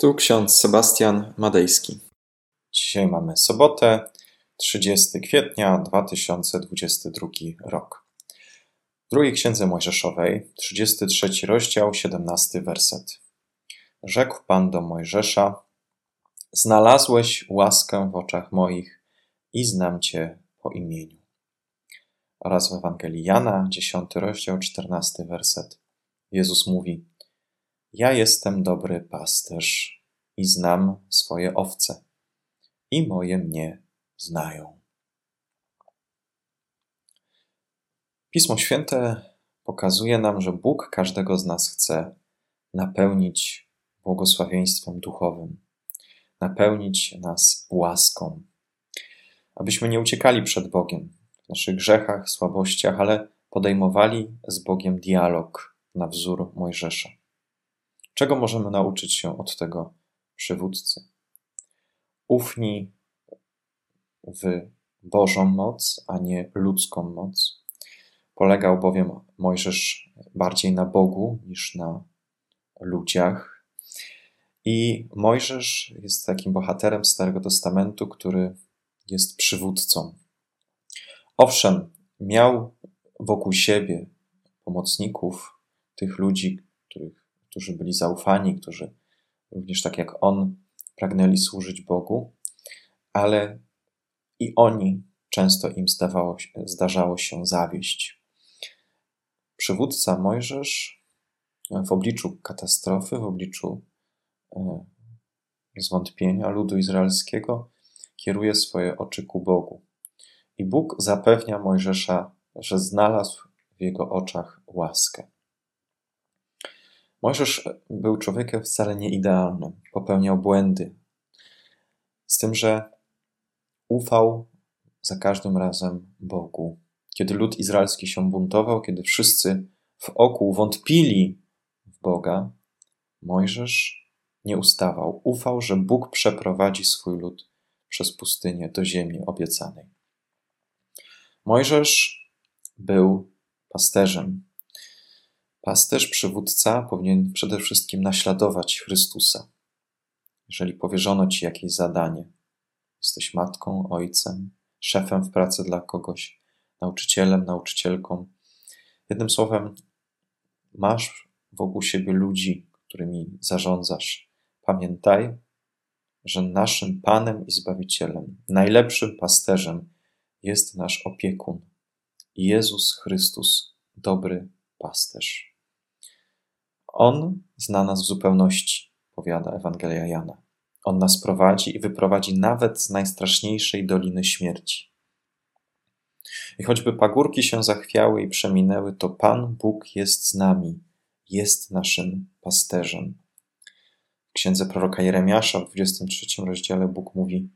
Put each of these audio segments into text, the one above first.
Tu ksiądz Sebastian Madejski. Dzisiaj mamy sobotę, 30 kwietnia 2022 rok. W drugiej księdze Mojżeszowej, 33 rozdział, 17 werset. Rzekł Pan do Mojżesza: Znalazłeś łaskę w oczach moich i znam Cię po imieniu. Oraz w Ewangelii Jana, 10 rozdział, 14 werset. Jezus mówi: Ja jestem dobry pasterz i znam swoje owce, i moje mnie znają. Pismo Święte pokazuje nam, że Bóg każdego z nas chce napełnić błogosławieństwem duchowym, napełnić nas łaską, abyśmy nie uciekali przed Bogiem w naszych grzechach, słabościach, ale podejmowali z Bogiem dialog na wzór Mojżesza. Czego możemy nauczyć się od tego przywódcy? Ufni w Bożą moc, a nie ludzką moc. Polegał bowiem Mojżesz bardziej na Bogu niż na ludziach. I Mojżesz jest takim bohaterem Starego Testamentu, który jest przywódcą. Owszem, miał wokół siebie pomocników, tych ludzi, których, którzy byli zaufani, którzy również tak jak on pragnęli służyć Bogu, ale i oni często im zdawało, zdarzało się zawieść. Przywódca Mojżesz w obliczu katastrofy, w obliczu e, zwątpienia ludu izraelskiego, kieruje swoje oczy ku Bogu. I Bóg zapewnia Mojżesza, że znalazł w jego oczach łaskę. Mojżesz był człowiekiem wcale nie idealnym, popełniał błędy. Z tym, że ufał za każdym razem Bogu. Kiedy lud izraelski się buntował, kiedy wszyscy w oku wątpili w Boga, Mojżesz nie ustawał. Ufał, że Bóg przeprowadzi swój lud przez pustynię do ziemi obiecanej. Mojżesz był pasterzem. Pasterz, przywódca powinien przede wszystkim naśladować Chrystusa. Jeżeli powierzono ci jakieś zadanie, jesteś matką, ojcem, szefem w pracy dla kogoś, nauczycielem, nauczycielką. Jednym słowem, masz wokół siebie ludzi, którymi zarządzasz. Pamiętaj, że naszym Panem i Zbawicielem, najlepszym pasterzem jest nasz opiekun, Jezus Chrystus, dobry pasterz. On zna nas w zupełności, powiada Ewangelia Jana. On nas prowadzi i wyprowadzi nawet z najstraszniejszej doliny śmierci. I choćby pagórki się zachwiały i przeminęły, to Pan Bóg jest z nami, jest naszym pasterzem. W księdze proroka Jeremiasza w 23 rozdziale Bóg mówi: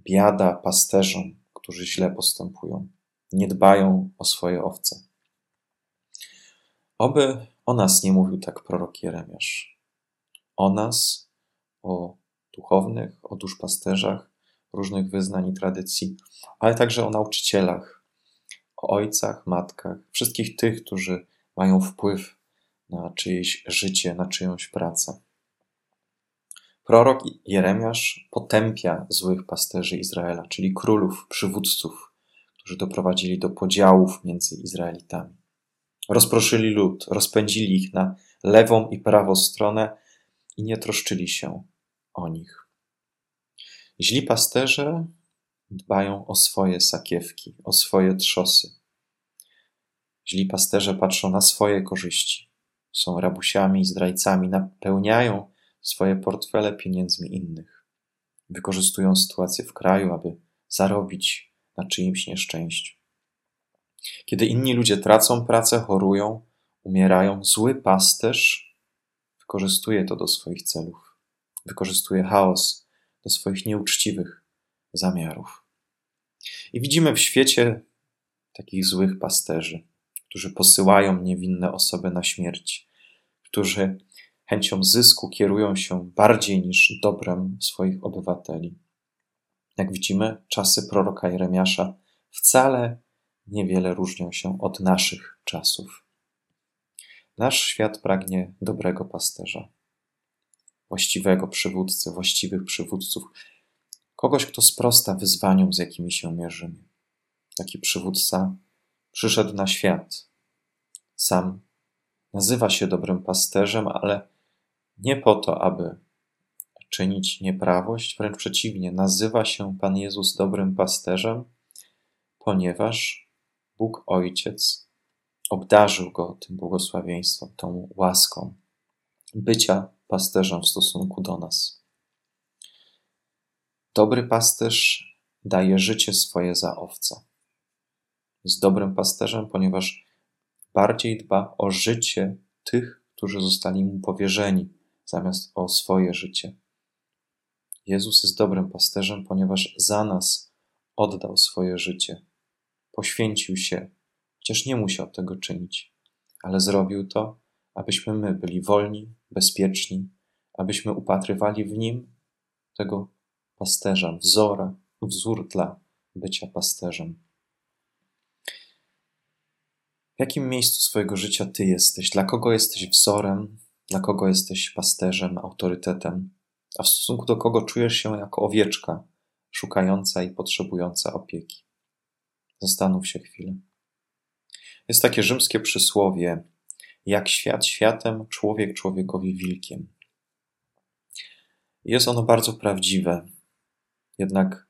Biada pasterzom, którzy źle postępują, nie dbają o swoje owce. Oby o nas nie mówił tak prorok Jeremiasz. O nas, o duchownych, o duszpasterzach różnych wyznań i tradycji, ale także o nauczycielach, o ojcach, matkach, wszystkich tych, którzy mają wpływ na czyjeś życie, na czyjąś pracę. Prorok Jeremiasz potępia złych pasterzy Izraela, czyli królów, przywódców, którzy doprowadzili do podziałów między Izraelitami. Rozproszyli lud, rozpędzili ich na lewą i prawą stronę i nie troszczyli się o nich. Źli pasterze dbają o swoje sakiewki, o swoje trzosy. Źli pasterze patrzą na swoje korzyści. Są rabusiami, zdrajcami, napełniają swoje portfele pieniędzmi innych. Wykorzystują sytuację w kraju, aby zarobić na czyimś nieszczęściu. Kiedy inni ludzie tracą pracę, chorują, umierają, zły pasterz wykorzystuje to do swoich celów wykorzystuje chaos do swoich nieuczciwych zamiarów. I widzimy w świecie takich złych pasterzy, którzy posyłają niewinne osoby na śmierć, którzy chęcią zysku kierują się bardziej niż dobrem swoich obywateli. Jak widzimy, czasy proroka Jeremiasza wcale niewiele różnią się od naszych czasów. Nasz świat pragnie dobrego pasterza właściwego przywódcę, właściwych przywódców, kogoś, kto sprosta wyzwaniom, z jakimi się mierzymy. Taki przywódca przyszedł na świat. Sam nazywa się dobrym pasterzem, ale nie po to, aby czynić nieprawość, wręcz przeciwnie, nazywa się Pan Jezus dobrym pasterzem, ponieważ Bóg Ojciec obdarzył go tym błogosławieństwem, tą łaską bycia pasterzem w stosunku do nas. Dobry pasterz daje życie swoje za owce. Jest dobrym pasterzem, ponieważ bardziej dba o życie tych, którzy zostali mu powierzeni, zamiast o swoje życie. Jezus jest dobrym pasterzem, ponieważ za nas oddał swoje życie, poświęcił się, chociaż nie musiał tego czynić, ale zrobił to, abyśmy my byli wolni, bezpieczni, abyśmy upatrywali w nim tego pasterza, wzora, wzór dla bycia pasterzem. W jakim miejscu swojego życia Ty jesteś? Dla kogo jesteś wzorem? Dla kogo jesteś pasterzem, autorytetem? A w stosunku do kogo czujesz się jako owieczka, szukająca i potrzebująca opieki? Zastanów się chwilę. Jest takie rzymskie przysłowie: jak świat światem, człowiek człowiekowi wilkiem. Jest ono bardzo prawdziwe, jednak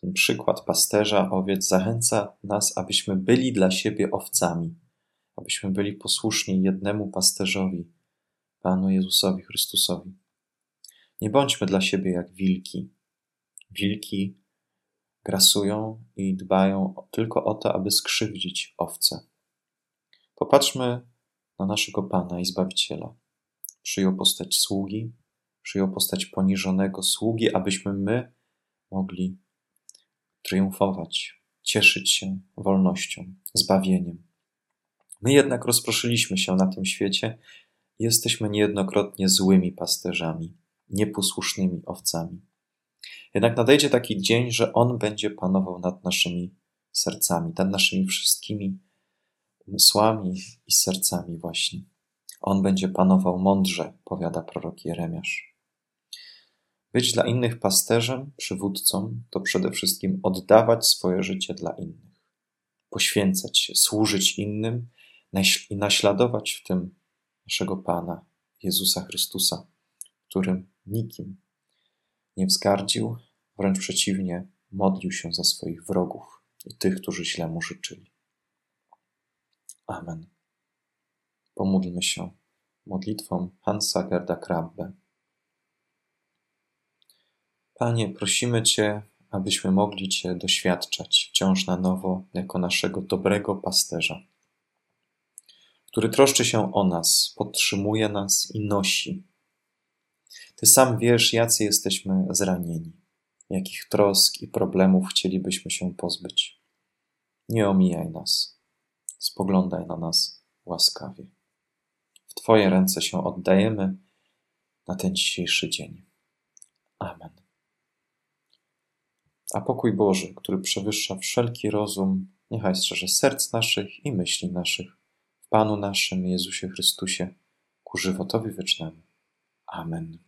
ten przykład pasterza owiec zachęca nas, abyśmy byli dla siebie owcami, abyśmy byli posłuszni jednemu pasterzowi, Panu Jezusowi Chrystusowi. Nie bądźmy dla siebie jak wilki. Wilki grasują i dbają tylko o to, aby skrzywdzić owce. Popatrzmy na naszego Pana i Zbawiciela. Przyjął postać sługi, przyjął postać poniżonego sługi, abyśmy my mogli triumfować, cieszyć się wolnością, zbawieniem. My jednak rozproszyliśmy się na tym świecie i jesteśmy niejednokrotnie złymi pasterzami, nieposłusznymi owcami. Jednak nadejdzie taki dzień, że On będzie panował nad naszymi sercami, nad naszymi wszystkimi umysłami i sercami właśnie. On będzie panował mądrze, powiada prorok Jeremiasz. Być dla innych pasterzem, przywódcą, to przede wszystkim oddawać swoje życie dla innych, poświęcać się, służyć innym i naśladować w tym naszego Pana, Jezusa Chrystusa, którym nikim nie wzgardził, wręcz przeciwnie, modlił się za swoich wrogów i tych, którzy źle mu życzyli. Amen. Pomódlmy się modlitwą Hansa Gerda Krabbe. Panie, prosimy Cię, abyśmy mogli Cię doświadczać wciąż na nowo jako naszego dobrego pasterza, który troszczy się o nas, podtrzymuje nas i nosi. Ty sam wiesz, jacy jesteśmy zranieni, jakich trosk i problemów chcielibyśmy się pozbyć. Nie omijaj nas, spoglądaj na nas łaskawie. W Twoje ręce się oddajemy na ten dzisiejszy dzień. Amen. A pokój Boży, który przewyższa wszelki rozum, niechaj strzeże serc naszych i myśli naszych w Panu naszym Jezusie Chrystusie ku żywotowi wiecznemu. Amen.